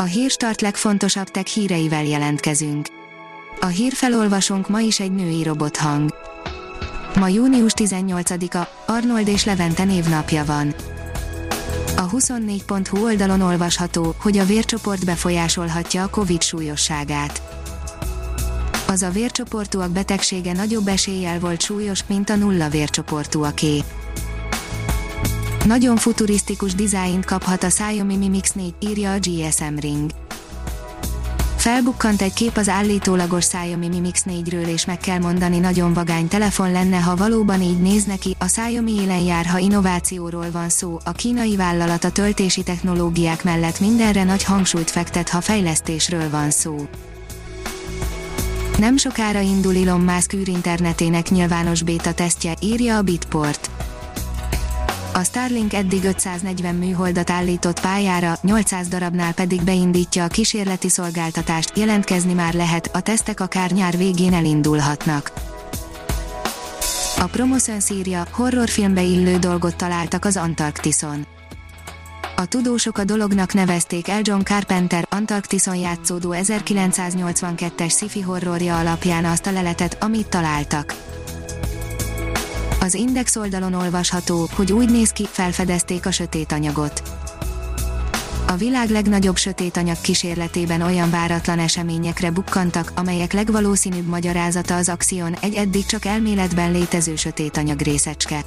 A hírstart legfontosabb tech híreivel jelentkezünk. A hírfelolvasónk ma is egy női robothang. Ma június 18-a, Arnold és Levente névnapja van. A 24.hu oldalon olvasható, hogy a vércsoport befolyásolhatja a Covid súlyosságát. Az a vércsoportúak betegsége nagyobb eséllyel volt súlyos, mint a nulla vércsoportúaké. Nagyon futurisztikus dizájnt kaphat a Xiaomi Mi Mix 4, írja a GSM Ring. Felbukkant egy kép az állítólagos Xiaomi Mi Mix 4-ről és meg kell mondani nagyon vagány telefon lenne ha valóban így néz neki, a Xiaomi élen jár ha innovációról van szó, a kínai vállalat a töltési technológiák mellett mindenre nagy hangsúlyt fektet ha fejlesztésről van szó. Nem sokára indul Elon Musk űrinternetének nyilvános béta tesztje, írja a Bitport. A Starlink eddig 540 műholdat állított pályára, 800 darabnál pedig beindítja a kísérleti szolgáltatást, jelentkezni már lehet, a tesztek akár nyár végén elindulhatnak. A Promotion szírja, horrorfilmbe illő dolgot találtak az Antarktiszon. A tudósok a dolognak nevezték el John Carpenter Antarktiszon játszódó 1982-es sci-fi horrorja alapján azt a leletet, amit találtak. Az Index oldalon olvasható, hogy úgy néz ki, felfedezték a sötét anyagot. A világ legnagyobb sötét anyag kísérletében olyan váratlan eseményekre bukkantak, amelyek legvalószínűbb magyarázata az Axion, egy eddig csak elméletben létező sötét anyag részecske.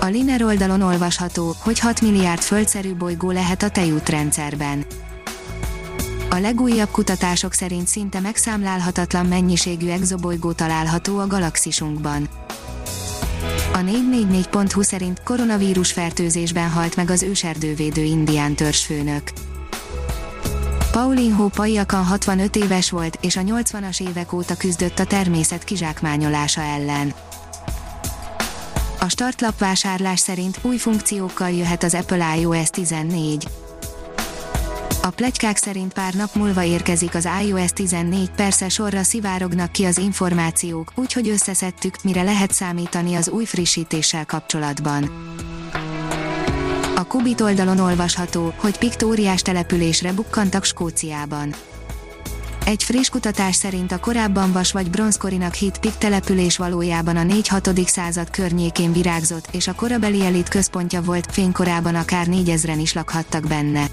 A Liner oldalon olvasható, hogy 6 milliárd földszerű bolygó lehet a tejútrendszerben. A legújabb kutatások szerint szinte megszámlálhatatlan mennyiségű exobolygó található a galaxisunkban. A 444.hu szerint koronavírus fertőzésben halt meg az őserdővédő indián törzsfőnök. Pauline Paiakan 65 éves volt, és a 80-as évek óta küzdött a természet kizsákmányolása ellen. A startlap vásárlás szerint új funkciókkal jöhet az Apple iOS 14. A plegykák szerint pár nap múlva érkezik az iOS 14, persze sorra szivárognak ki az információk, úgyhogy összeszedtük, mire lehet számítani az új frissítéssel kapcsolatban. A Kubit oldalon olvasható, hogy piktóriás településre bukkantak Skóciában. Egy friss kutatás szerint a korábban vas vagy bronzkorinak hit Pik település valójában a 4-6. század környékén virágzott, és a korabeli elit központja volt, fénykorában akár 4000-en is lakhattak benne.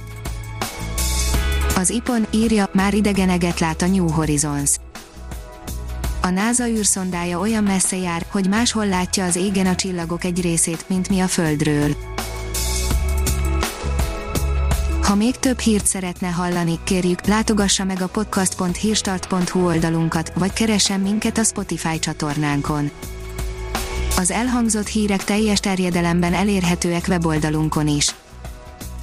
Az IPON írja, már idegeneget lát a New Horizons. A NASA űrszondája olyan messze jár, hogy máshol látja az égen a csillagok egy részét, mint mi a Földről. Ha még több hírt szeretne hallani, kérjük, látogassa meg a podcast.hírstart.hu oldalunkat, vagy keressen minket a Spotify csatornánkon. Az elhangzott hírek teljes terjedelemben elérhetőek weboldalunkon is.